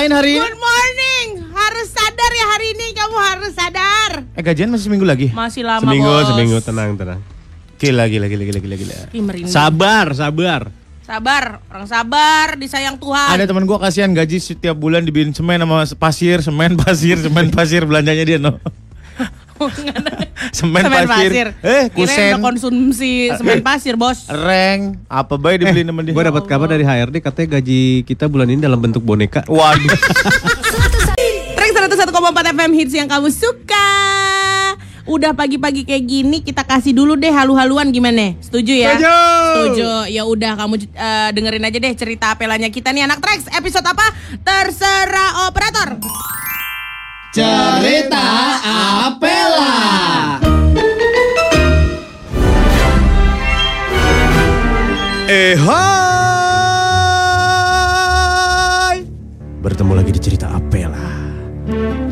ngapain hari ini? Good morning. Harus sadar ya hari ini kamu harus sadar. Eh gajian masih seminggu lagi? Masih lama Seminggu, bos. seminggu tenang, tenang. Gila, gila, gila, gila, gila, gila. Ih, merinding. Sabar, sabar. sabar, orang sabar, disayang Tuhan. Ada teman gua kasihan gaji setiap bulan dibeliin semen sama pasir, semen pasir, semen pasir belanjanya dia no. semen, Semen pasir. Eh, Kirain kusen, udah konsumsi semen pasir, Bos. reng, apa baik dibeliin sama dia. Gue dapat kabar dari HRD katanya gaji kita bulan ini dalam bentuk boneka. Waduh. Track 101,4 FM hits yang kamu suka. Udah pagi-pagi kayak gini kita kasih dulu deh halu-haluan gimana? Setuju ya? Setuju. Setuju. Ya udah kamu eh, dengerin aja deh cerita apelanya kita nih anak Trax. Episode apa? Terserah operator. Cerita Apela. Eh hai Bertemu lagi di cerita Apela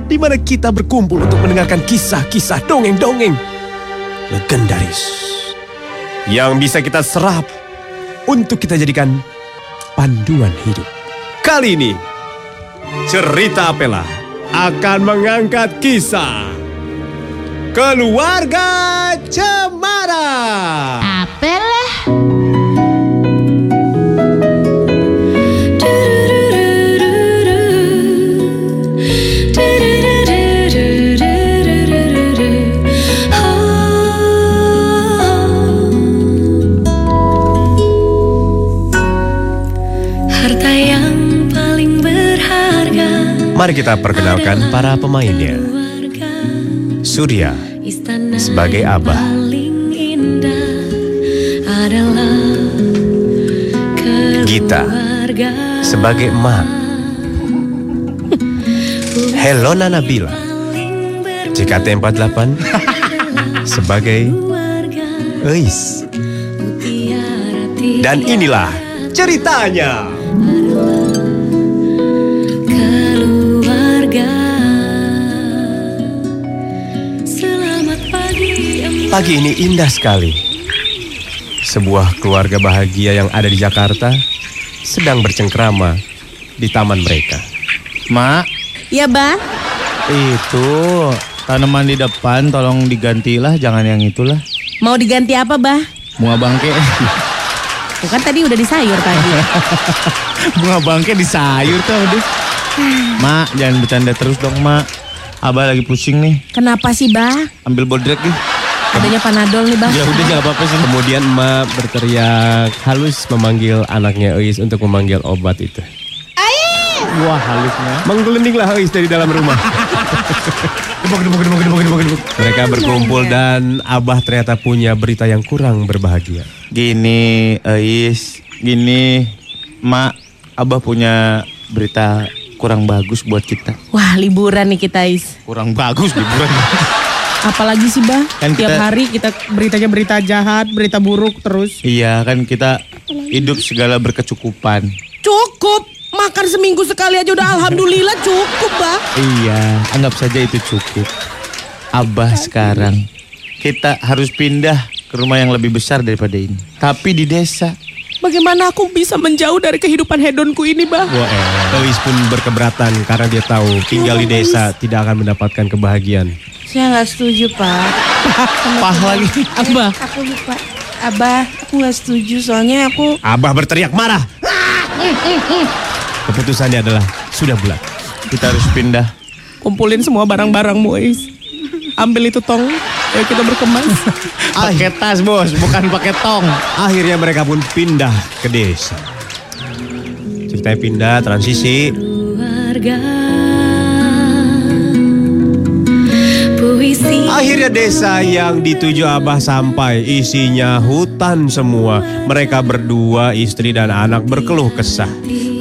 di mana kita berkumpul untuk mendengarkan kisah-kisah dongeng-dongeng legendaris yang bisa kita serap untuk kita jadikan panduan hidup. Kali ini cerita Apela akan mengangkat kisah keluarga Cemara. Apelah. Mari kita perkenalkan para pemainnya. Surya Sebagai abah. Gita. sebagai emak. Helona Nabila paling berharga JKT48 sebagai Eis. Dan inilah ceritanya. Pagi ini indah sekali. Sebuah keluarga bahagia yang ada di Jakarta sedang bercengkrama di taman mereka. Mak, Ya, Bah. itu tanaman di depan tolong digantilah, jangan yang itulah. Mau diganti apa, Bah? Bunga bangke. Tuh kan tadi udah di sayur tadi. Bunga bangke di sayur tuh aduh. Mak, jangan bercanda terus dong, Mak. Abah lagi pusing nih. Kenapa sih, Bah? Ambil bodrek nih. Adanya panadol nih, Bah. Ya udah jangan apa-apa sih. Kemudian emak berteriak halus memanggil anaknya Eis untuk memanggil obat itu. Wah, halusnya. Menggelindinglah Eis dari dalam rumah. Mereka berkumpul dan Abah ternyata punya berita yang kurang berbahagia. Gini, Eis, gini, Mak, Abah punya berita kurang bagus buat kita. Wah, liburan nih kita, Is. Kurang bagus liburan. Apalagi sih, Bah? Kan Tiap kita- hari kita beritanya berita jahat, berita buruk terus. iya, kan kita hidup segala berkecukupan. Cukup. Makan seminggu sekali aja udah alhamdulillah cukup, Bah. Iya, anggap saja itu cukup. Abah sekarang kita harus pindah ke rumah yang lebih besar daripada ini. Tapi di desa. Bagaimana aku bisa menjauh dari kehidupan hedonku ini, Bah? Wah, eh. Eis pun berkeberatan karena dia tahu tinggal di desa tidak akan mendapatkan kebahagiaan. Saya nggak setuju pak. Pah lagi. Abah. Aku lupa. Abah, aku nggak setuju soalnya aku Abah berteriak marah. Keputusannya adalah sudah bulat. Kita harus pindah. Kumpulin semua barang-barangmu, Is. Ambil itu tong. Ayo kita berkemas. Pakai tas, Bos, bukan pakai tong. Akhirnya mereka pun pindah ke desa. Ceritanya pindah, transisi. keluarga Akhirnya desa yang dituju Abah sampai isinya hutan semua. Mereka berdua, istri dan anak berkeluh kesah.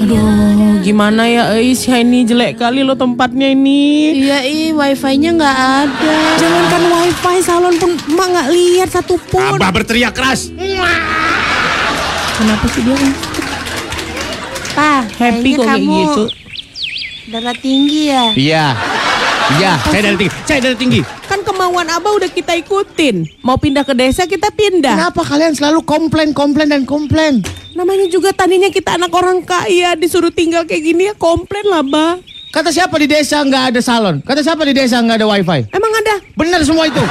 Aduh, gimana ya, Is? Ya ini jelek kali lo tempatnya ini. Iya ih wifi-nya nggak ada. Jangankan wifi salon pun emak nggak lihat satupun. Abah berteriak keras. Kenapa sih dia? Pak, Happy kok kayak kamu gitu. Darah tinggi ya. Iya. Iya, Saya dari tinggi, saya dari tinggi. Kemauan Abah udah kita ikutin. Mau pindah ke desa kita pindah. Kenapa kalian selalu komplain, komplain, dan komplain? Namanya juga tadinya kita anak orang kaya disuruh tinggal kayak gini ya komplain lah, Bah. Kata siapa di desa nggak ada salon? Kata siapa di desa nggak ada wifi? Emang ada? Benar semua itu.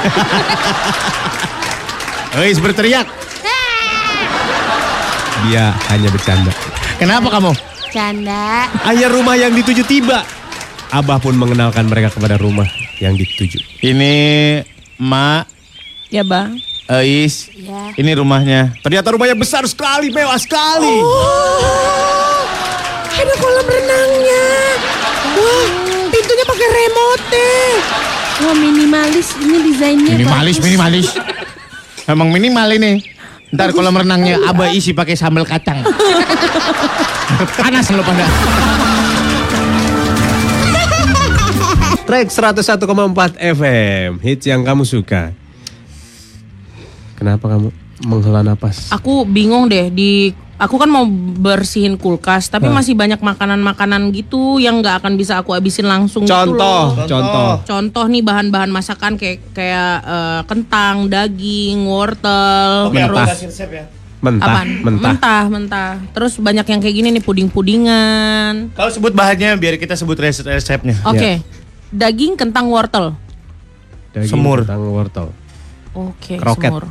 Wis berteriak. Dia hanya bercanda. Kenapa kamu? Canda. Ayah rumah yang dituju tiba. Abah pun mengenalkan mereka kepada rumah yang dituju. Ini Mak, Ya, Bang. Ais. Ya. Ini rumahnya. Ternyata rumahnya besar sekali, mewah sekali. Oh, ada kolam renangnya. Wah, pintunya pakai remote. Wah minimalis ini desainnya Minimalis, bagus. minimalis. Emang minimal ini. Ntar kolam renangnya abah isi pakai sambal kacang. Panas lo pada. Track 101,4 FM, hits yang kamu suka. Kenapa kamu menghela napas? Aku bingung deh di aku kan mau bersihin kulkas tapi masih banyak makanan-makanan gitu yang nggak akan bisa aku habisin langsung gitu Contoh, loh. contoh. Contoh nih bahan-bahan masakan kayak kayak eh, kentang, daging, wortel, Mentah. terus Mentah, apaan? mentah. mentah, mentah. Terus banyak yang kayak gini nih puding-pudingan. Kalau sebut bahannya biar kita sebut res- resepnya. Oke. Daging, kentang, wortel. Daging, Semur. kentang, wortel. Oke, Kroket. semur.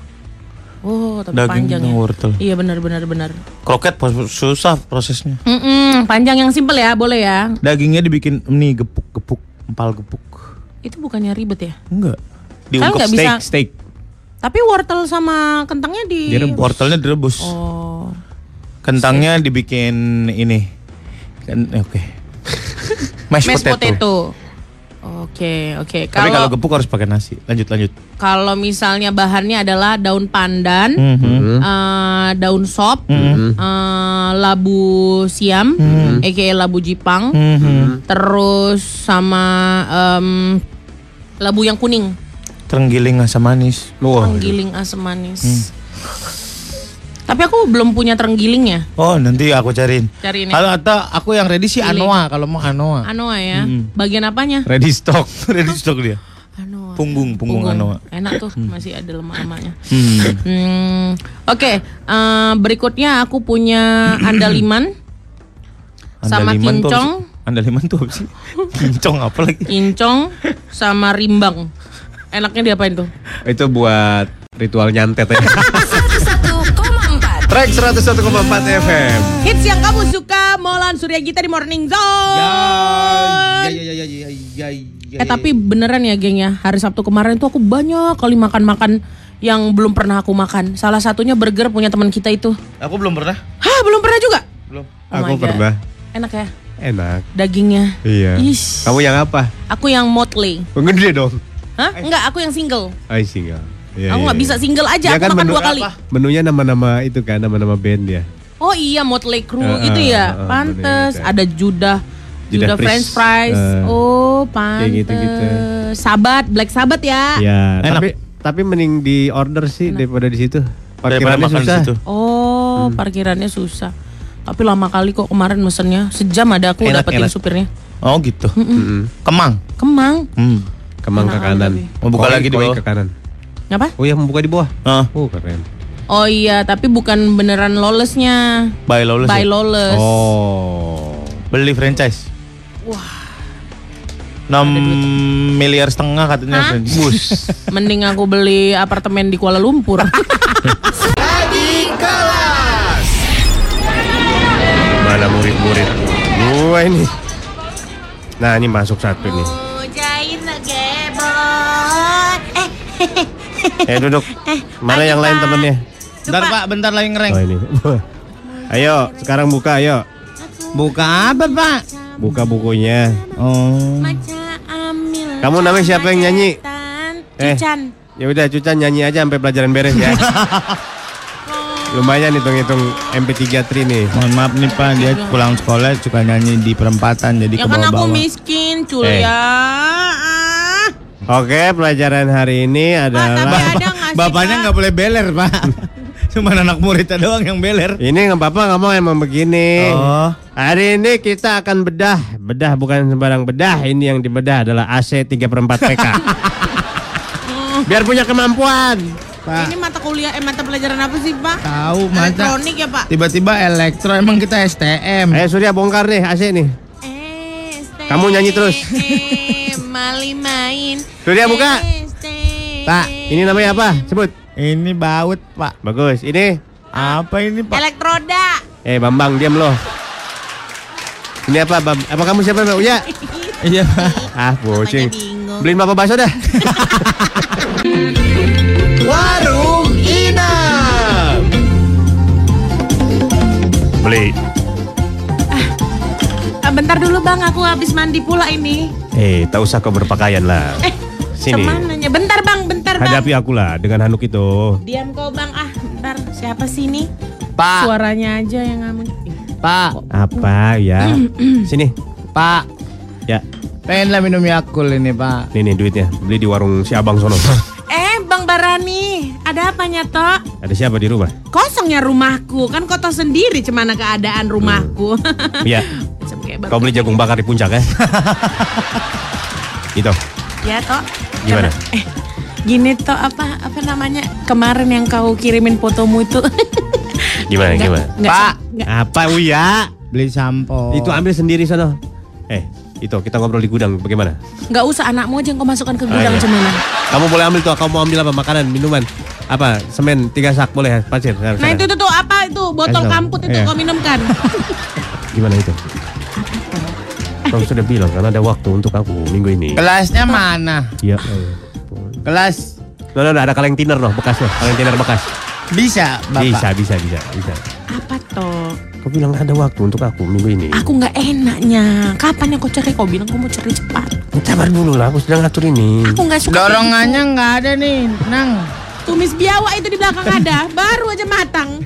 Oh, tapi Daging, panjang kentang, ya. wortel. Iya benar benar benar. Kroket susah prosesnya. Mm-mm, panjang yang simple ya, boleh ya. Dagingnya dibikin nih gepuk-gepuk, empal gepuk. Itu bukannya ribet ya? Enggak. Diungkep nggak steak. bisa. Steak. Tapi wortel sama kentangnya di Direbus. Wortelnya direbus. Oh. Kentangnya dibikin ini. Kan oke. Mashed, Mashed potato. potato. Oke, oke. Tapi kalau gepuk harus pakai nasi. Lanjut lanjut. kalau misalnya bahannya adalah daun pandan, Mhm. eh, daun sop, eh, labu siam, aka labu jipang, Mhm. terus sama em, labu yang kuning, Terenggiling asam manis. Wah, terenggiling asam manis. Tapi aku belum punya terenggilingnya. Oh nanti aku cariin. Cariin ya. Kalau atau aku yang ready sih anoa. Kalau mau anoa. Anoa ya. Bagian apanya? ready stock. ready stock dia. Anoa. Punggung, punggung anoa. Enak tuh, masih ada lemak-lemaknya. Hmm. Hmm, Oke, eh, berikutnya aku punya andaliman sama Andaliman tuh kincong, sih? Andaliman tuh apa sih? Kincong apa lagi? kincong sama rimbang. Enaknya diapain tuh? Itu buat ritual nyantet ya. 101,4 Track 101,4 FM. Hits yang kamu suka, Molan Surya Gita di Morning Zone. Ya, ya, ya, ya, ya, ya, ya. Eh tapi beneran ya geng ya, hari Sabtu kemarin tuh aku banyak kali makan-makan yang belum pernah aku makan. Salah satunya burger punya teman kita itu. Aku belum pernah. Hah, belum pernah juga? Belum. Oh Aku pernah. Enak ya Enak. dagingnya. Iya. Ish. Kamu yang apa? Aku yang motley. Gede dong. Hah? Enggak, aku yang single. I single. Iya, aku iya, nggak iya. bisa single aja, Dia aku kan makan menu dua kali. apa? Menunya nama-nama itu kan, nama-nama band ya. Oh iya, Motley Crue Eh, itu eh, ya. eh, eh, pantes. gitu. Ada Judah. Judah Judah Priest. French fries. Eh, oh, pantes. gitu-gitu. Sabat, Black Sabbath ya. Ya, Enak. tapi tapi mending di order sih daripada di situ. Daripada Parkirannya makan di susah. situ. Oh, Hmm. parkirannya susah. Tapi lama kali kok kemarin mesennya. Sejam ada aku Enak, dapetin enak. supirnya. Oh gitu. Mm-mm. Kemang. Kemang. Hmm. Kemang ke Enak kanan. Mau buka Koi- lagi di koi bawah. ke kanan. Apa? Oh iya, mau buka di bawah. Ah, Oh, keren. Oh iya, tapi bukan beneran lawlessnya. by lawless. By ya? lawless. Oh. Beli franchise. Wah. 6 miliar setengah katanya Hah? franchise. Mending aku beli apartemen di Kuala Lumpur. Mana murid-murid? Gua ini. Nah, ini masuk satu nih. Eh, duduk. Mana yang lain temennya? bentar pak, bentar lagi ngereng. Oh, ini. ayo, sekarang buka, ayo. Buka apa pak? Buka bukunya. Oh. Kamu namanya siapa yang nyanyi? Eh. Ya udah, Cucan nyanyi aja sampai pelajaran beres ya. Lumayan hitung-hitung MP3 tri nih. Mohon maaf nih pak, dia pulang sekolah suka nyanyi di perempatan jadi Ya ke kan aku bawah-bawah. miskin, cul Eh. Ah. Oke, pelajaran hari ini Pak, tapi adalah ada sih, Bapaknya Pak? nggak boleh beler pak. Cuma anak muridnya doang yang beler. Ini nggak apa-apa ngomong emang begini. Oh. Hari ini kita akan bedah. Bedah bukan sembarang bedah. Ini yang dibedah adalah AC 3 per 4 PK. Biar punya kemampuan. Pak. Ini mata kuliah, eh mata pelajaran apa sih Pak? Tahu masa Elektronik ya Pak? tiba-tiba elektro emang kita STM. Eh Surya bongkar deh AC nih. Kamu nyanyi terus. eh, Mali main. Surya, buka. Pak, Ini namanya apa? Sebut. Ini baut, Pak. Bagus. Ini. Apa ini, Pak? Elektroda. Eh Bambang diam loh. Ini apa? Bam? Apa kamu siapa? Mbak Uya? Iya, Pak. Ah, bocing. Beliin bapak bakso dah. Warung Inam. Beli. Bentar dulu Bang, aku habis mandi pula ini. Eh, tak usah kau berpakaian lah. Eh, Sini. Ke mananya? Bentar Bang, bentar Bang. Hadapi aku lah dengan handuk itu. Diam kau Bang. Ah, bentar. Siapa sih ini? Pak, Suaranya aja yang ngamun. Pak, Apa ya? Sini. Pak. Ya, Pengen lah minum Yakult ini, Pak. ini nih duitnya. Beli di warung si Abang sono. Eh, Bang Barani, ada apa nyato? Ada siapa di rumah? Kosongnya rumahku, kan kau tahu sendiri cemana keadaan rumahku. Iya. Macam kayak baru- Kau beli jagung bakar di puncak ya? Itu. Ya toh. Gimana? Karena- Eh, gini toh apa apa namanya kemarin yang kau kirimin fotomu itu. Gimana Nggak- gimana? nggak- Pak. nggak- Apa Uya? Beli sampo. Itu ambil sendiri sana. Eh, itu kita ngobrol di gudang bagaimana? nggak usah anakmu aja yang kau masukkan ke gudang iya. cemana. Kamu boleh ambil tuh, kamu mau ambil apa? Makanan, minuman, apa? Semen tiga sak boleh ya, pasir. Nah sana. itu tuh, tuh apa itu botol Kasih. kamput itu Iya. kau minumkan. Gimana itu? Kau sudah bilang kan ada waktu untuk aku minggu ini. Kelasnya mana? Iya. Kelas No, no, no, ada kaleng tiner loh, bekas loh, kaleng tiner bekas. bisa, Bapak. Bisa, bisa, bisa, bisa. apa toh? Kau bilang ada waktu untuk aku minggu ini. Aku nggak enaknya. Kapan yang kau cari? Kau bilang kau mau cari cepat. Sabar dulu lah, aku sedang ngatur ini. Aku nggak suka. Dorongannya nggak ada nih, Nang. Tumis biawak itu di belakang ada, baru aja matang.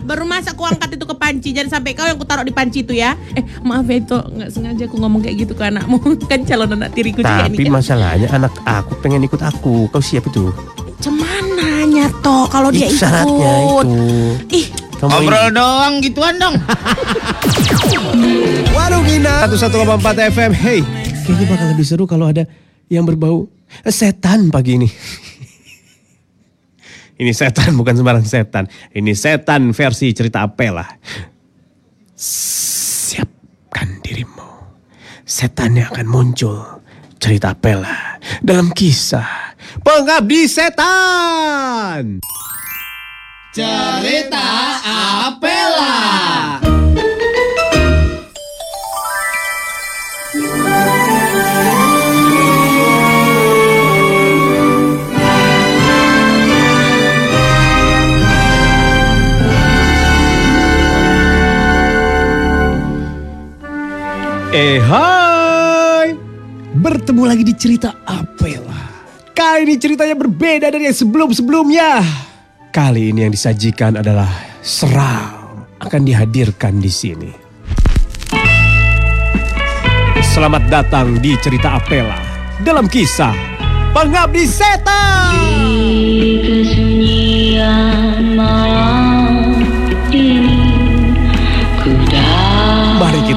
Baru masa aku angkat itu ke panci, jangan sampai kau yang ku taruh di panci itu ya. Eh maaf ya itu nggak sengaja aku ngomong kayak gitu ke anakmu, kan calon anak tiriku juga Tapi ini. Kan. masalahnya anak aku pengen ikut aku. Kau siap itu? Cemana nyato kalau dia itu ikut? syaratnya itu. Ih, Kamu Ngobrol doang gituan dong. Warung Ina 101,4 FM. Hey, kayaknya bakal lebih seru kalau ada yang berbau setan pagi ini. Ini setan bukan sembarang setan. Ini setan versi cerita Apela. Siapkan dirimu. Setannya akan muncul. Cerita Apela dalam kisah Pengabdi Setan. Cerita Apela. Eh hai. Bertemu lagi di cerita Apela Kali ini ceritanya berbeda dari yang sebelum-sebelumnya. Kali ini yang disajikan adalah Seram Akan dihadirkan di sini. Selamat datang di cerita Apela. Dalam kisah Pengabdi Setan. Kesunyian malam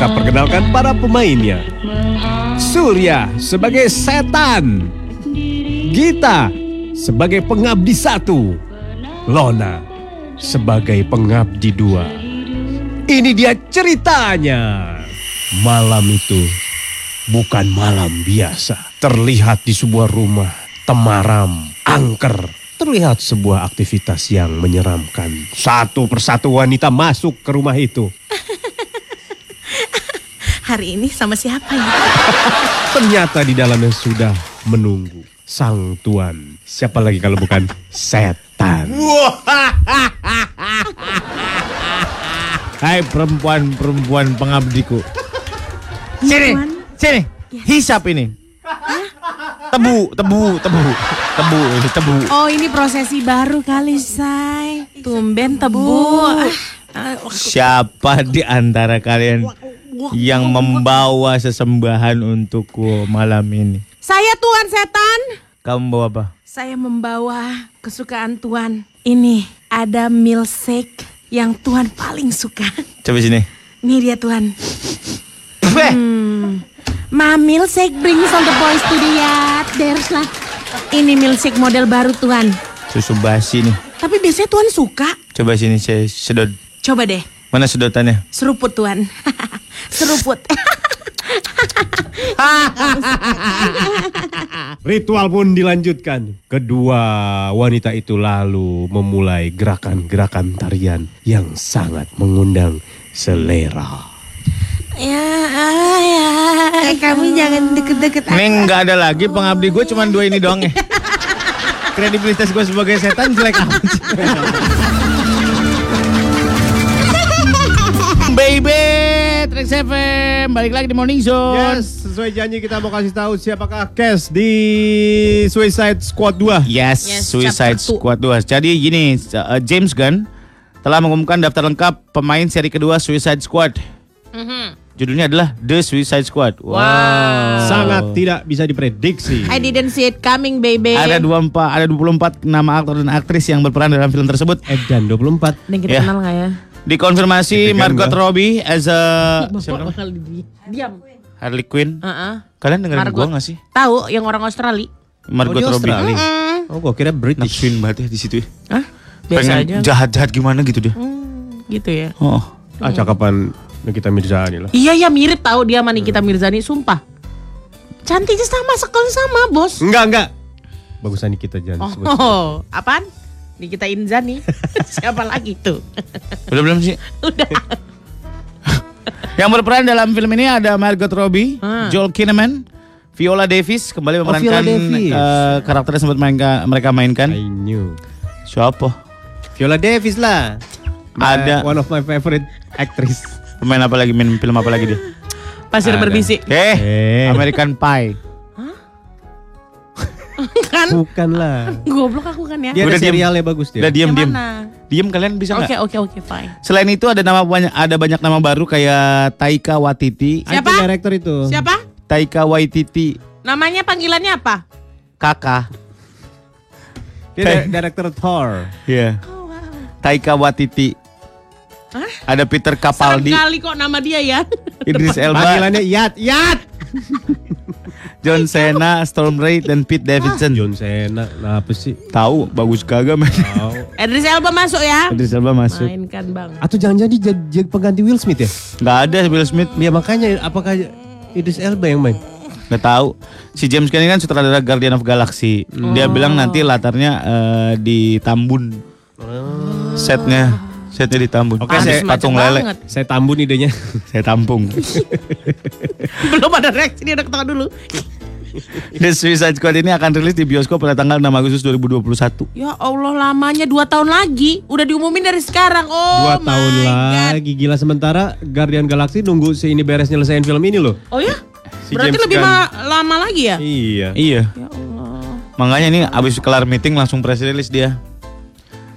kita perkenalkan para pemainnya. Surya sebagai setan. Gita sebagai pengabdi satu. Lona sebagai pengabdi dua. Ini dia ceritanya. Malam itu bukan malam biasa. Terlihat di sebuah rumah temaram, angker. Terlihat sebuah aktivitas yang menyeramkan. Satu persatu wanita masuk ke rumah itu hari ini sama siapa ya? Ternyata di dalamnya sudah menunggu sang tuan. Siapa lagi kalau bukan setan? Hai perempuan-perempuan pengabdiku. Sini, sini. Hisap ini. Tebu, tebu, tebu. Tebu ini tebu. Oh ini prosesi baru kali say. Tumben tebu. Siapa di antara kalian yang membawa sesembahan untukku malam ini? Saya Tuan Setan. Kamu bawa apa? Saya membawa kesukaan Tuan. Ini ada milkshake yang Tuan paling suka. Coba sini. Ini dia Tuan. Beh, Ma milkshake brings all the boys to the yard. There's lah. Ini milkshake model baru Tuan. Susu basi nih. Tapi biasanya Tuhan suka. Coba sini saya sedot. Coba deh, Mana sedotannya? seruput Tuhan. seruput. Ritual pun dilanjutkan. Kedua wanita itu lalu memulai gerakan-gerakan tarian yang sangat mengundang selera. Ya, ya. Kami jangan deket-deket. Ini nggak ada lagi pengabdi gue cuma dua ini doang ya. Kredibilitas gue sebagai setan jelek amat. Baby, Trax FM, balik lagi di Morning Zone. Yes, sesuai janji kita mau kasih tahu siapakah Cash di Suicide Squad 2. Yes, Yes, Suicide. Squad 2. Jadi gini, uh, James Gunn telah mengumumkan daftar lengkap pemain seri kedua Suicide Squad. Judulnya adalah The Suicide Squad. Wow. Sangat tidak bisa diprediksi. I didn't see it coming, baby. Ada 24 ada 24 nama aktor dan aktris yang berperan dalam film tersebut. Edan 24. Dan kita Ya. kenal nggak ya? Dikonfirmasi Margot gua. Robbie as a siapa namanya? diam. Harley Quinn. Heeh. Kalian dengerin Margot. gua gak sih? Tahu yang orang Australia? Margot Oh, Robbie. Australia. Oh, gua kira British. Nafsuin banget ya di situ ya. Hah? Biasa Pengen aja. jahat-jahat gimana gitu deh. Hmm, gitu ya. Oh. Ah, cakapan Nikita Mirzani lah. Iya ya mirip tahu dia sama Nikita Mirzani, sumpah. Cantiknya sama sekali sama, Bos. Enggak, enggak. Bagusan Nikita jangan sebut. Oh, apaan? Nikita Inzani. Siapa lagi tuh? Udah belum sih? Udah. Yang berperan dalam film ini ada Margot Robbie, Hmm. Joel Kinnaman, Viola Davis kembali Viola memerankan Davis. eh, karakter yang sempat mainka- mereka mainkan. I knew. Siapa? Viola Davis lah. My- Ada. one of my favorite actress. Pemain apa lagi? Main film apa lagi dia? Pasir Ada. berbisik. Eh, Eh. American Pie. Kan? Bukan lah. Goblok aku kan ya. Dia Udah serialnya bagus dia. Udah diem diem. mana? Diem kalian bisa Oke, nggak? oke, oke, fine. Selain itu ada nama banyak ada banyak nama baru kayak Taika Waititi. Siapa? Anti director itu. Siapa? Taika Waititi, Namanya panggilannya apa? kakak. Dia di- director Thor. Iya. Taika Waititi. Hah? Ada Peter Capaldi, kali kok nama dia ya. Idris Elba, Panggilannya Yat, Yat. John Cena, Storm Reid dan Pete Davidson. John Cena, nah apa sih? Tahu bagus kagak men. Tahu. Idris Elba masuk ya. Idris Elba masuk. Mainkan bang. Atau jangan-jangan dia jadi, jadi pengganti Will Smith ya? Nggak ada Will Smith. Ya makanya apakah Idris Elba yang main? Nggak tahu. Si James Gunn kan sutradara Guardian of Galaxy. Dia bilang nanti latarnya eh, di Tambun. Setnya, setnya di Tambun. Oke, Habis saya- patung lele. banget. Saya tambun idenya. Saya tampung. Belum ada reaksi dia udah ketawa dulu. The Suicide Squad ini akan rilis di bioskop pada tanggal 6 Agustus 2021. Ya Allah lamanya dua tahun lagi. Udah diumumin dari sekarang. Oh Dua my tahun God. lagi gila sementara Guardian Galaxy nunggu si ini beres nyelesain film ini loh. Oh ya? Si Berarti James lebih ma- lama lagi ya? Iya. Iya. Ya Allah. Makanya ini abis kelar meeting langsung press release dia.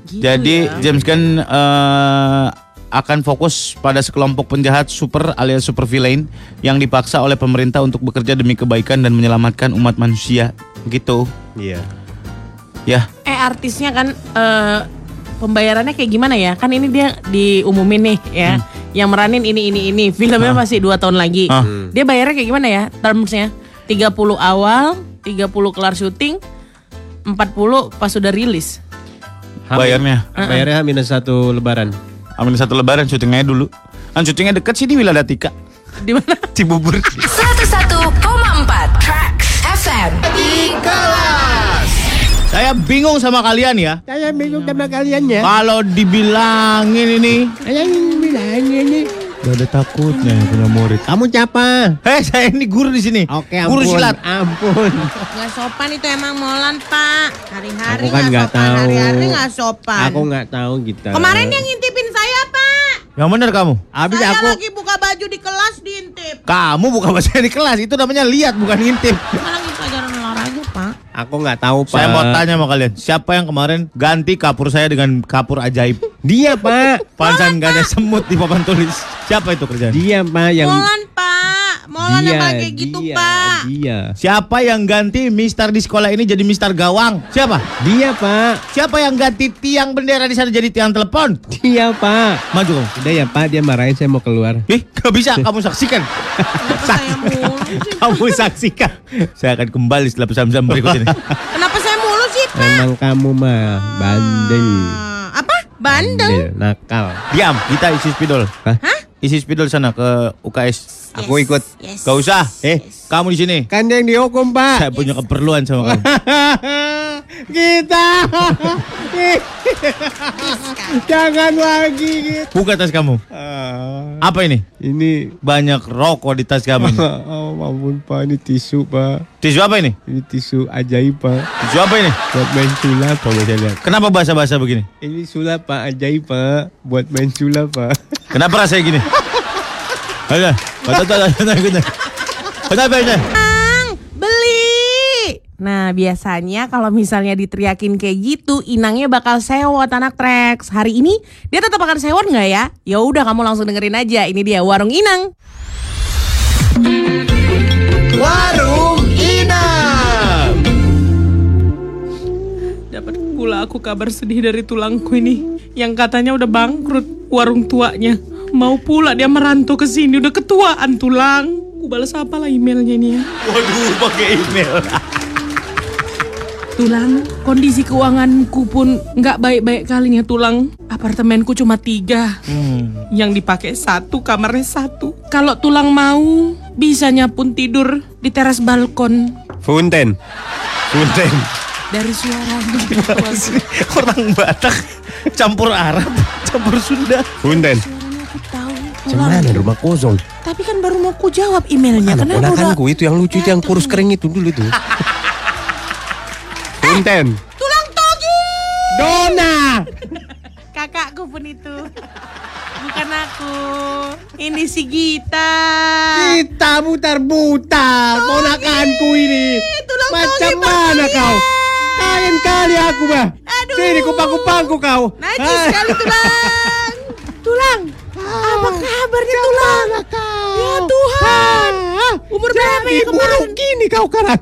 Gitu Jadi ya. James Gunn eh, akan fokus pada sekelompok penjahat super alias super villain yang dipaksa oleh pemerintah untuk bekerja demi kebaikan dan menyelamatkan umat manusia. Begitu. Iya. Ya. Eh artisnya kan eh, pembayarannya kayak gimana ya? Kan ini dia diumumin nih ya. Yang meranin ini ini ini. Filmnya masih dua tahun lagi. Ah. Dia bayarnya kayak gimana ya? Termsnya 30 awal, 30 kelar syuting, 40 pas sudah rilis. Bayarnya. Bayarnya minus satu lebaran. Ambil satu lebaran syutingnya dulu. Kan syutingnya dekat sih di Wiladatika. Di mana? Cibubur. 101,4 Tracks FM Saya bingung sama kalian ya. Saya bingung sama kalian ya. Kalau dibilangin ini Saya bilang ini. Gak ada takutnya punya murid. Kamu siapa? Hei, saya ini guru di sini. Oke, Guru ampun. silat. Ampun. Nggak sopan itu emang Molan pak. Hari-hari Aku kan sopan. tahu. Hari-hari nggak sopan. Aku nggak tahu gitu. Kemarin yang ngintipin saya pak. Yang benar kamu? Habis saya aku lagi buka baju di kelas diintip. Kamu bukan bahasa di kelas, itu namanya lihat bukan ngintip. Saya lagi pelajaran olahraga pak. Aku nggak tahu pak. Saya mau tanya sama kalian, siapa yang kemarin ganti kapur saya dengan kapur ajaib? Dia pak. Pansan gak ada semut di papan tulis. Siapa itu kerjaan? Dia pak yang. Molan yang kayak gitu dia, pak. Dia. Siapa yang ganti Mister di sekolah ini jadi Mister Gawang? Siapa? Dia pak. Siapa yang ganti tiang bendera di sana jadi tiang telepon? Dia pak. Maju kamu. Udah ya pak, dia marahin saya mau keluar. Ih, gak bisa, kamu saksikan. Kenapa saya mulu? Kamu saksikan. Saya akan kembali setelah pesan-pesan berikut ini. Kenapa saya mulu sih? Pak. Emang kamu mah bandel. Ah, apa? Bandeng. nakal. Diam, kita isi spidol. Hah? Hah? Isi spidol sana ke UKS. Aku ikut. Yes. Gak usah. Eh, kamu di sini. Kan dia yang dihukum, Saya Pak. punya keperluan sama kamu. Kita. Jangan lagi gitu. Buka tas kamu. Ah, Apa ini? ini Banyak rokok di tas kamu ini. Oh ampun Pak, ini tisu Pak. Tisu apa ini? Ini tisu ajaib Pak. Tisu apa ini? Buat main sulap Pak, saya lihat. Kenapa bahasa-bahasa begini? Ini sulap Pak, ajaib Pak. Buat main sulap Pak. Kenapa rasanya gini? Betul. Kenapa ini? Inang, beli. Nah, biasanya kalau misalnya diteriakin kayak gitu, inangnya bakal sewot anak treks. Hari ini dia tetap akan sewot nggak ya? Ya udah kamu langsung dengerin aja. Ini dia warung inang. Warung Inang. Dapat pula aku kabar sedih dari tulangku ini yang katanya udah bangkrut warung tuanya. Mau pula dia merantau ke sini udah ketuaan tulang. Ku balas apa lah emailnya ini ya. Waduh, pakai email. Tulang, kondisi keuanganku pun nggak baik-baik kalinya tulang. Apartemenku cuma tiga, yang dipakai satu, kamarnya satu. Kalau tulang mau, bisanya pun tidur di teras balkon. Funten. Funten. Dari suara Orang Batak campur Arab, campur Sunda. Funten. aku tahu Cuman rumah kosong. Tapi kan baru mau ku jawab emailnya. Anak Kenapa udah? itu yang lucu itu yang kurus kering itu dulu itu. Funten. Tulang togi. Dona. Kakakku pun itu. Bukan aku. Ini si Gita. Kita mutar-mutar ponakanku ini. tulang Macam togi, mana Bang kau? Kalian kali aku bah. Aduh. Sini kupang-kupangku kau. Najis Ah. sekali tulang. Tulang. Apa kabarnya tulang? Ya Tuhan. Umur berapa ya kemarin? buruk gini kau sekarang.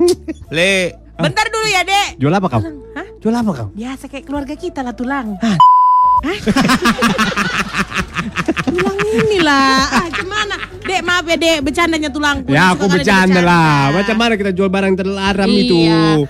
Le, Bentar dulu ya, Dek. Jual apa kau? Hah? Jual apa kau? Biasa kayak keluarga kita lah tulang. Hah? Tulang inilah. Ah, gimana? Dek, maaf ya, Dek. Bercandanya tulangku. Ya aku bercanda lah. Macam mana kita jual barang terlarang iya. itu?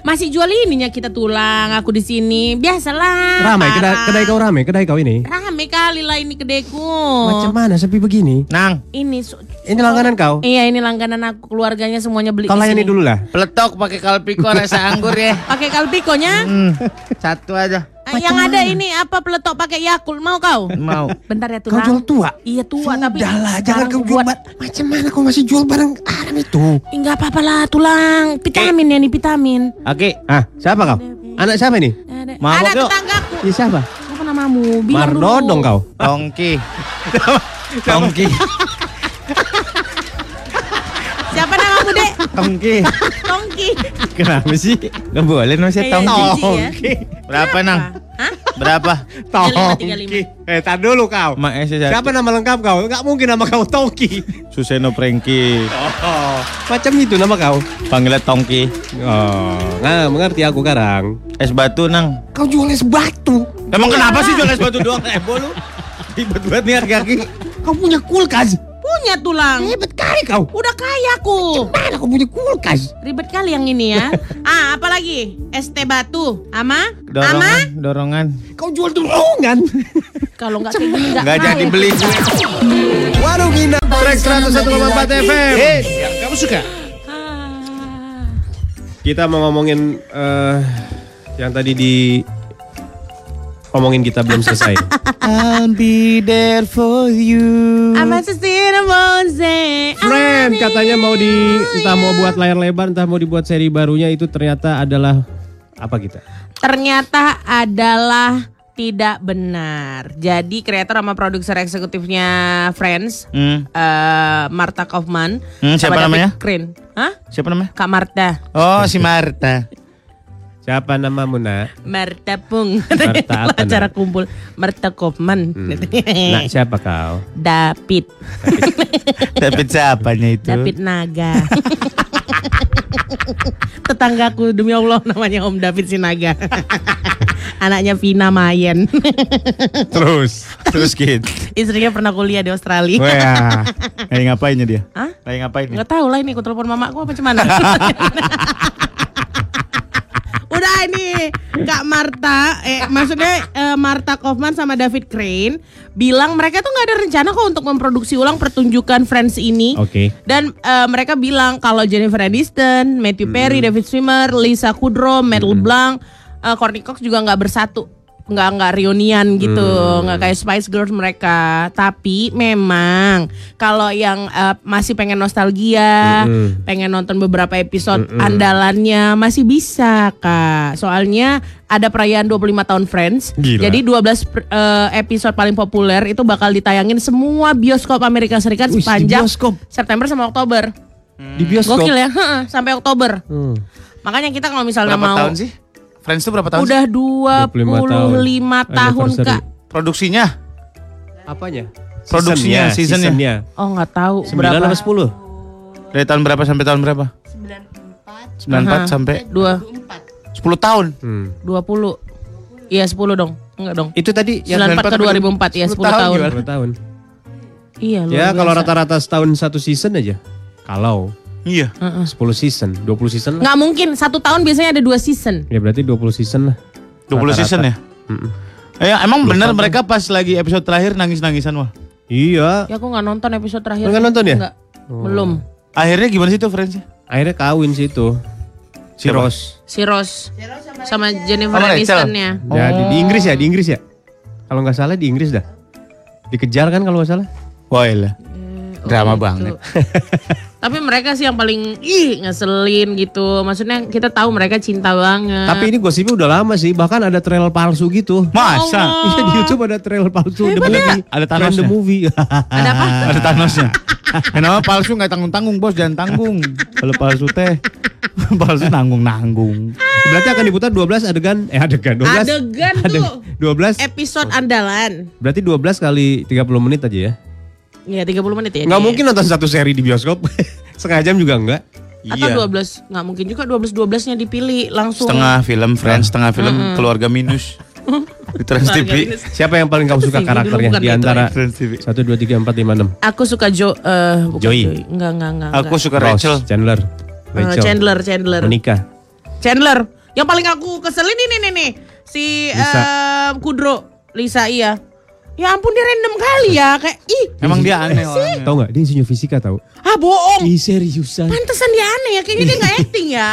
Masih jual ininya kita tulang. Aku di sini. Biasalah. Ramai kedai, kedai kau ramai, kedai kau ini. Rame kali lah ini kedaiku. Macam mana sepi begini? Nang, Ini su- Ini langganan kau. Iya ini langganan aku keluarganya semuanya beli Kau layani sini. dulu lah. peletok pakai kalpiko rasa anggur ya. Pakai kalpikonya. Hmm, satu aja. Yang ada ini apa peletok pakai Yakult mau kau? Mau. Bentar ya Kau tulang. jual tua. Iya tua tapi Sudahlah, jangan kau jual buat. Macam mana kau masih jual barang haram itu? Enggak apa-apa lah tulang. Vitamin ya nih vitamin. Oke, Ah, siapa kau? Anak siapa nih? Mabok ada yuk. tetanggaku. Ini siapa? Apa namamu? Bilang dulu. Mardodong kau. Tongki. Tongki. Tongki. Tongki. Kenapa sih? Gak boleh Kayak tongki. ya. Berapa nang? Hah? Berapa? Lima. Eh, tar dulu kau. Mak eh, Siapa nama lengkap kau? Enggak mungkin nama kau Tongki. Suseno Prengki. Oh, macam itu nama kau. Panggilnya Tongki. Oh, nah mengerti aku sekarang. Es batu nang. Kau jual es batu. Emang kenapa sih jual es batu doang? Ebo lu. Ribet banget nih harga kaki. Kau punya kulkas. Punya tulang. Hebat kali kau. Udah kaya aku. Mana kau punya kulkas? Ribet kali yang ini ya. ah, apa lagi? Es teh batu. Ama? Ama? Dorongan, dorongan. Kau jual dorongan. Kalau nggak kayak gini nggak jadi beli gue. Warung Indah. Track 101,4 FM. Eh, yang kamu suka? Ah. Kita mau ngomongin eh, yang tadi di ngomongin kita belum selesai. I'll be there for you. I'm a. Friend katanya mau di entah mau buat layar lebar entah mau dibuat seri barunya itu ternyata adalah apa kita? Ternyata adalah tidak benar. Jadi kreator sama produser eksekutifnya Friends, Hmm. eh, Marta Kaufman, Hmm, siapa namanya? Krin. Hah? Siapa namanya? Kak Marta. Oh, si Marta. Siapa namamu nak? Marta Pung. Marta apa, Acara Nak? kumpul Marta Kaufman. Nak siapa kau? David. David siapanya itu? David Naga. Tetanggaku demi Allah namanya Om David Sinaga. Anaknya Vina Mayen. Terus. Terus gitu. Istrinya pernah kuliah di Australia. Wah, lagi ngapainnya dia? Hah? Lagi ngapain nih? Nggak tahu lah ini aku telepon mamaku apa cuman. Udah ini Kak Marta, eh maksudnya eh, Marta Kaufman sama David Crane bilang mereka tuh nggak ada rencana kok untuk memproduksi ulang pertunjukan Friends ini. Oke. Dan eh, mereka bilang kalau Jennifer Aniston, Matthew Perry, David Swimmer, Lisa Kudrow, Matt LeBlanc, eh, Courtney Cox juga nggak bersatu, nggak nggak reunian gitu, nggak kayak Spice Girls mereka. Tapi memang kalau yang eh, masih pengen nostalgia, pengen nonton beberapa episode andalannya masih bisa kak. Soalnya ada perayaan 25 tahun Friends. Gila. Jadi 12 per- eh, episode paling populer itu bakal ditayangin semua bioskop Amerika Serikat di sepanjang? September sama Oktober. Di bioskop. Gokil ya, heeh, sampai Oktober. Hmm. Makanya kita kalau misalnya Berapa mau tahun sih? Friends itu berapa tahun? udah 25 25 tahun kak. Produksinya? Apanya? Produksinya, seasonnya. seasonnya. Oh nggak tahu 9 berapa. apa 10? Dari tahun berapa sampai tahun berapa? 94. 94 sampai Dua, 10 tahun. Hmm. 20. Iya 10 dong. Enggak dong. Itu tadi yang 94 ke 2004 ya 10 tahun tahun. gimana? 10 tahun. Iya Ya kalau rata-rata setahun satu season aja. Kalau Iya. 10 season, 20 season lah. Nggak mungkin satu tahun biasanya ada dua season. Ya berarti 20 season lah. 20 season ya? Mm-mm. Eh, emang bener mereka pas lagi episode terakhir nangis-nangisan wah. Iya. Ya aku nggak nonton episode terakhir. Nggak nonton ya? Nggak. Belum. Akhirnya gimana sih tuh friendsnya? Akhirnya kawin sih itu. Si? Rose. Si Rose sama Jennifer Sama Rachel? Aniston-nya. Ya, di, di Inggris ya, di Inggris ya. Kalau nggak salah di Inggris dah. Dikejar kan kalau nggak salah. Wah iya. Oh, Drama gitu. banget. Tapi mereka sih yang paling ih ngeselin gitu. Maksudnya kita tahu mereka cinta banget. Tapi ini gosipnya udah lama sih, bahkan ada trailer palsu gitu. Masa? Iya di YouTube ada trailer palsu. Demi ya? lagi Ada Trend the Thanosnya. movie. Ada apa? Ada Thanosnya. Kenapa palsu nggak tanggung-tanggung bos jangan tanggung. Kalau palsu teh palsu nanggung-nanggung. Berarti akan diputar 12 adegan eh adegan 12. Adegan Ade- tuh. 12. Episode andalan. Berarti 12 kali 30 menit aja ya. Iya 30 menit ya. Nggak Nek? mungkin nonton satu seri di bioskop. Setengah jam juga enggak. Atau 12 nggak mungkin juga 12 12 nya dipilih langsung. Setengah film Friends, setengah film keluarga minus. Di Trans TV. Siapa yang paling kamu suka karakternya di itu antara Trans TV. 1 2 3 4 5 6? Aku suka Jo eh bukan Joey. Enggak enggak enggak. Aku enggak. suka Rachel. Chandler, Eh, Rachel, Chandler Chandler. Monica. Chandler. Yang paling aku keselin ini nih nih si Lisa. eh, Kudro Lisa iya. Ya ampun dia random kali ya kayak ih Emang dia aneh orangnya. Tahu nggak? Dia insinyur fisika tahu. ah bohong. Ih seriusan. Pantesan dia aneh ya kayaknya dia nggak acting ya.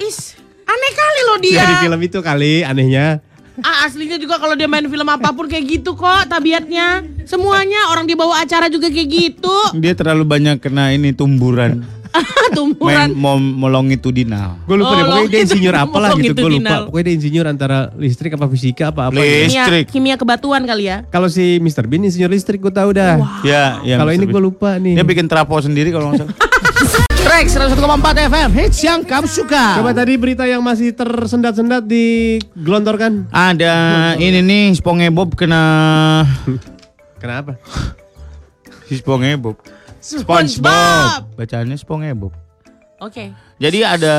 Is aneh kali loh dia. Ya di film itu kali anehnya. Ah aslinya juga kalau dia main film apa pun kayak gitu kok tabiatnya. Semuanya orang dia bawa acara juga kayak gitu. Dia terlalu banyak kena ini tumburan. Main Tumburan. mau longitudinal. Gue lupa Oh, deh, pokoknya dia insinyur apa lah gitu, gue lupa. Pokoknya dia insinyur antara listrik apa fisika apa apa. Gitu. Kimia, Listrik. kimia kebatuan kali ya. Kalau si Mr. Bean insinyur listrik gue tahu dah. Ya, ya. Kalau ini gue lupa nih. Dia bikin trapo sendiri kalau nggak salah. Trax 101,4 FM hits yang kamu suka. Coba tadi berita yang masih tersendat-sendat digelontorkan. Ada ini nih SpongeBob kena Kenapa? si SpongeBob. SpongeBob. Bacaannya SpongeBob. Oke. Jadi ada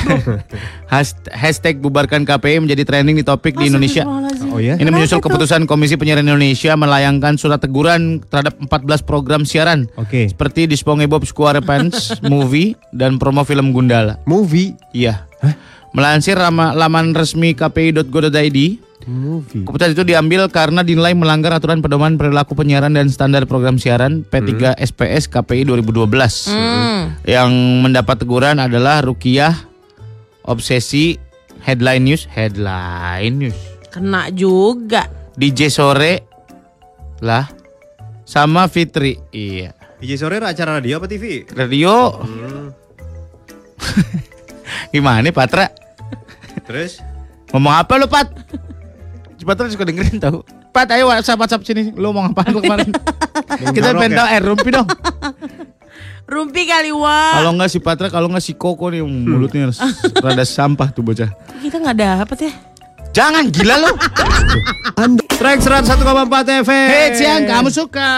has- hashtag bubarkan KPI menjadi trending di topik di Indonesia. Oh ya? Ini menyusul keputusan Komisi Penyiaran Indonesia melayangkan surat teguran terhadap 14 program siaran. Oke. Seperti di SpongeBob SquarePants Movie dan promo film Gundala. Movie. Iya. Melansir lama- laman resmi kpi.go.id, Movie. keputusan itu diambil karena dinilai melanggar aturan pedoman perilaku penyiaran dan standar program siaran P3 SPS KPI 2012. Hmm. Yang mendapat teguran adalah Rukiah, Obsesi, Headline News, Headline News, Kena juga. DJ Sore, lah, sama Fitri. Iya. DJ sore acara radio apa TV? Radio. Gimana nih Patra? Terus? Ngomong apa lu Pat? Si Patra suka dengerin tahu. Pat ayo WhatsApp WhatsApp sini. Lu mau ngapain lu kemarin? Kita pengen ya? tahu eh rumpi dong. Rumpi kali wah. Kalau enggak si Patra, kalau enggak si Koko nih mulutnya rada sampah tuh bocah. Kita nggak dapet ya. Jangan gila lu. Anda Track 101,4 FM. Hits yang kamu suka.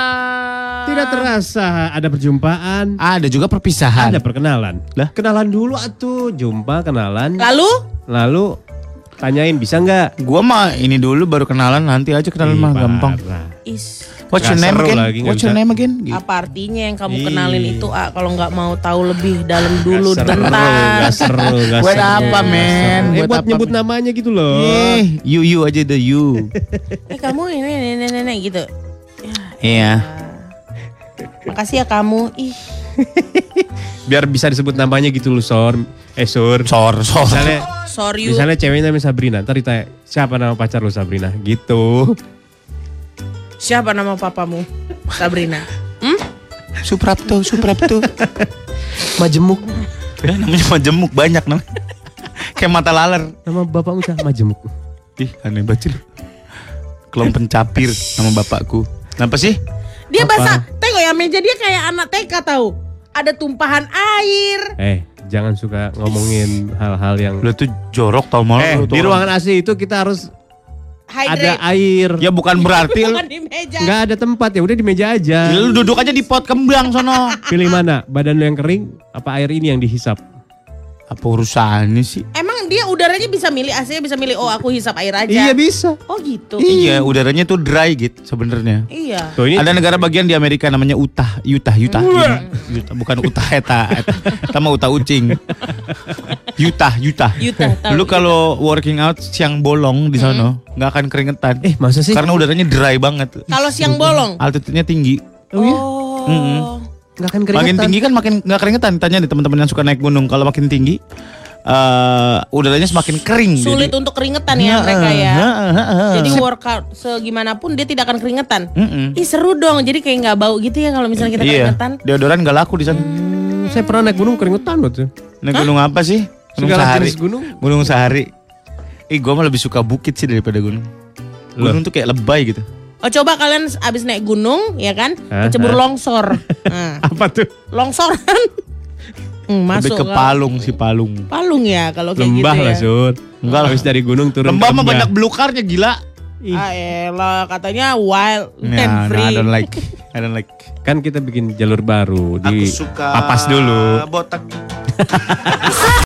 Tidak terasa ada perjumpaan, Ada juga perpisahan. ada perkenalan. Lah? Kenalan dulu atuh, jumpa, kenalan. Lalu Lalu tanyain bisa nggak? Gua mah ini dulu baru kenalan nanti aja kenalan mah gampang. Is. What's your name again? lagi, What's your bisa. name again? Gitu. Apa artinya yang kamu Ih. kenalin itu ah kalau nggak mau tahu lebih dalam dulu Nggak seru, bentar. nggak seru, Buat seru. apa, men? Eh, buat apa, nyebut men? namanya gitu loh. Eh, you you aja the you. Eh kamu ini nenek nenek gitu. Iya. Makasih ya kamu. Ih. Biar bisa disebut namanya gitu loh, Sor. Eh, Sur. Sor sor. Misalnya, Sorry you. misalnya ceweknya namanya Sabrina, ntar ditanya, siapa nama pacar lu Sabrina? Gitu. Siapa nama papamu? Sabrina. Hmm? Suprapto, Suprapto. Majemuk. ya, namanya majemuk banyak namanya. Kayak mata laler. Nama bapakmu siapa? Majemuk. Ih, aneh banget. Kelom pencapir nama bapakku. Kenapa sih? Dia Apa? basah. Tengok ya meja dia kayak anak TK tahu. Ada tumpahan air. Eh, jangan suka ngomongin hal-hal yang... Lu tuh jorok tau mau. Eh, lu tuh di orang. ruangan AC itu kita harus ada Hydrate. air. Ya bukan berarti lu, Bukan di meja. Nggak ada tempat ya udah di meja aja. Ya, lu duduk aja di pot kembang sono. Pilih mana? Badan lu yang kering apa air ini yang dihisap? Apa urusannya sih? Emang dia udaranya bisa milih AC bisa milih oh aku hisap air aja. Iya bisa. Oh gitu. Iya, udaranya tuh dry gitu sebenarnya. Iya. Tuh ini Ada negara bagian di Amerika namanya Utah, Utah, Utah. Utah bukan Utah eta, eta. Eta mah Utah ucing. Utah, Utah. Utah, Lu kalau working out siang bolong di sono nggak akan keringetan. eh masa sih? Karena udaranya dry banget. Kalau siang bolong. Altitude-nya tinggi. Oh iya? Oh. Nggak akan keringetan. Makin tinggi kan makin nggak keringetan. Tanya nih teman-teman yang suka naik gunung. Kalau makin tinggi, eh udaranya semakin kering. Sulit Jadi- untuk keringetan ya mereka ya. Heeh, heeh. Jadi workout segimanapun dia tidak akan keringetan. Mm-mm. Ih seru dong. Jadi kayak nggak bau gitu ya kalau misalnya kita Iya, keringetan. deodoran nggak laku di sana. Hmm, saya pernah naik gunung keringetan loh tuh. Naik gunung apa sih? Gunung Segala Sahari. jenis gunung. Gunung Sahari. Ih, gue mah lebih suka bukit sih daripada gunung. Loh. Gunung tuh kayak lebay gitu. Oh coba kalian abis naik gunung ya kan, kecebur longsor. Nah, Apa tuh? longsoran. Hmm, lebih masuk ke kan. Palung sih Palung. Palung ya kalau kayak Lembah gitu lah ya. Sud. Enggak lah. Habis dari gunung turun Lembah ke mah banyak belukarnya gila. Ih, Ah elah katanya wild and Nah, free. nah, I don't like. I don't like. Kan kita bikin jalur baru di Aku suka papas dulu. botak.